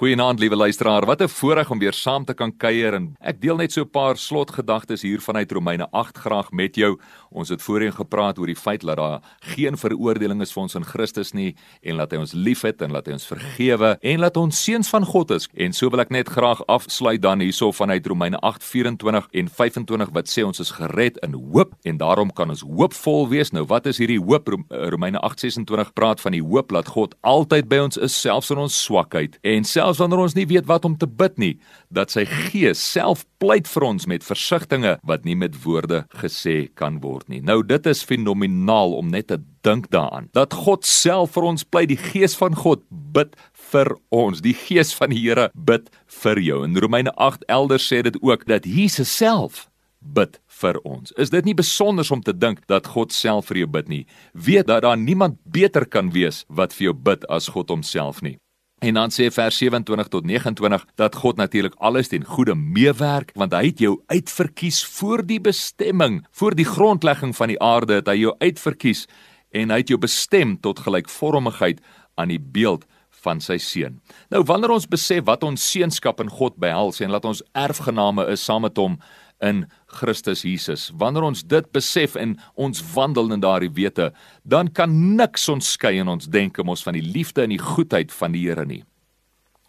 Goeienaand liewe luisteraar. Wat 'n voorreg om weer saam te kan kuier en ek deel net so 'n paar slotgedagtes hier vanuit Romeine 8 graag met jou. Ons het voorheen gepraat oor die feit dat daar geen veroordeling is vir ons in Christus nie en dat hy ons liefhet en dat hy ons vergewe en dat ons seuns van God is. En so wil ek net graag afsluit dan hierso vanuit Romeine 8:24 en 25 wat sê ons is gered in hoop en daarom kan ons hoopvol wees. Nou wat is hierdie hoop? Romeine 8:26 praat van die hoop dat God altyd by ons is selfs in ons swakheid en selfs wanneer ons nie weet wat om te bid nie, dat sy Gees self pleit vir ons met versigtings wat nie met woorde gesê kan word nie. Nou dit is fenomenaal om net te dink daaraan. Dat God self vir ons pleit, die Gees van God bid vir ons. Die Gees van die Here bid vir jou. In Romeine 8 elders sê dit ook dat Jesus self bid vir ons. Is dit nie besonder om te dink dat God self vir jou bid nie? Weet dat daar niemand beter kan wees wat vir jou bid as God homself nie. En dan sê vers 27 tot 29 dat God natuurlik alles ten goeie meewerk want hy het jou uitverkies voor die bestemming, voor die grondlegging van die aarde het hy jou uitverkies en hy het jou bestem tot gelykvormigheid aan die beeld van sy seun. Nou wanneer ons besef wat ons seunskap in God behels en laat ons erfgename is saam met hom in Christus Jesus. Wanneer ons dit besef en ons wandel in daardie wete, dan kan niks ons skei in ons denke mos van die liefde en die goedheid van die Here nie.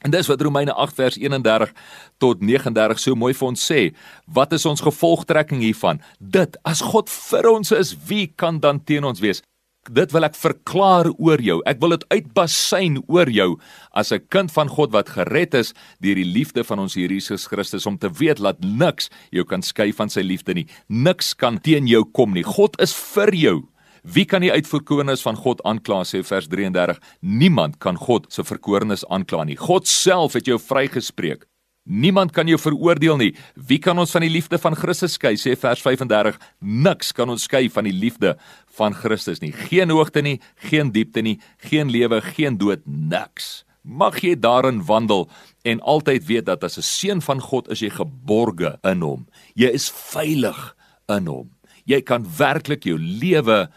En dis wat Romeine 8 vers 31 tot 39 so mooi vir ons sê, wat is ons gevolgtrekking hiervan? Dit as God vir ons is, wie kan dan teen ons wees? Dit wil ek verklaar oor jou. Ek wil dit uitbasyn oor jou as 'n kind van God wat gered is deur die liefde van ons Here Jesus Christus om te weet dat niks jou kan skei van sy liefde nie. Niks kan teen jou kom nie. God is vir jou. Wie kan die uitverkorenes van God aankla sê vers 33? Niemand kan God se verkorenes aankla nie. God self het jou vrygespreek. Niemand kan jou veroordeel nie. Wie kan ons van die liefde van Christus skei? Sê vers 35. Niks kan ons skei van die liefde van Christus nie. Geen hoogte nie, geen diepte nie, geen lewe, geen dood, niks. Mag jy daarin wandel en altyd weet dat as 'n seun van God is jy geborge in hom. Jy is veilig in hom. Jy kan werklik jou lewe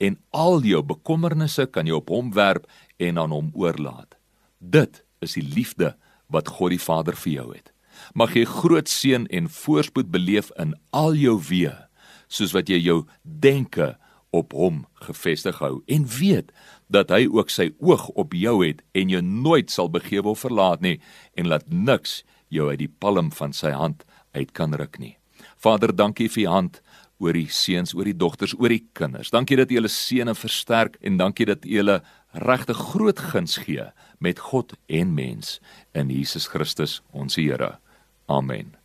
en al jou bekommernisse kan jy op hom werp en aan hom oorlaat. Dit is die liefde wat God die Vader vir jou het. Mag jy groot seën en voorspoed beleef in al jou weë, soos wat jy jou denke op hom gefestig hou en weet dat hy ook sy oog op jou het en jou nooit sal begewe of verlaat nie en laat niks jou uit die palm van sy hand uit kan ruk nie. Vader, dankie vir u hand oor die seuns, oor die dogters, oor die kinders. Dankie dat U hulle seën en versterk en dankie dat U hulle regte groot guns gee met God en mens in Jesus Christus ons Here. Amen.